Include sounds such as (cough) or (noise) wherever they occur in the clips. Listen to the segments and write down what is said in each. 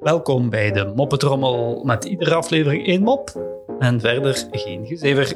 Welkom bij de Moppetrommel met iedere aflevering één mop en verder geen gezever.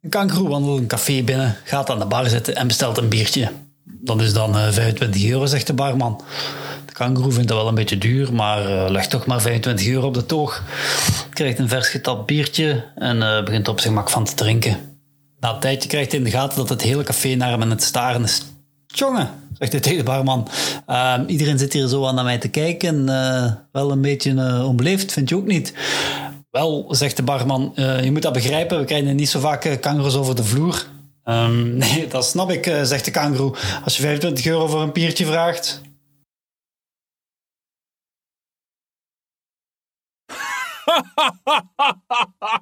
Een kangeroe wandelt een café binnen, gaat aan de bar zitten en bestelt een biertje. Dat is dan eh, 25 euro, zegt de barman. De kangeroe vindt dat wel een beetje duur, maar eh, legt toch maar 25 euro op de toog. Krijgt een vers getapt biertje en eh, begint op zijn gemak van te drinken. Na een tijdje krijgt hij in de gaten dat het hele café naar hem aan het staren is. Tjonge, zegt hij tegen de barman. "Ehm, iedereen zit hier zo aan naar mij te kijken. eh, wel een beetje eh, onbeleefd, vind je ook niet? Wel, zegt de barman, eh, je moet dat begrijpen. We krijgen niet zo vaak kangoeroes over de vloer. Ehm, (laughs) nee, dat snap ik, zegt de kangoeroe. Als je 25 euro voor een biertje vraagt. (laughs)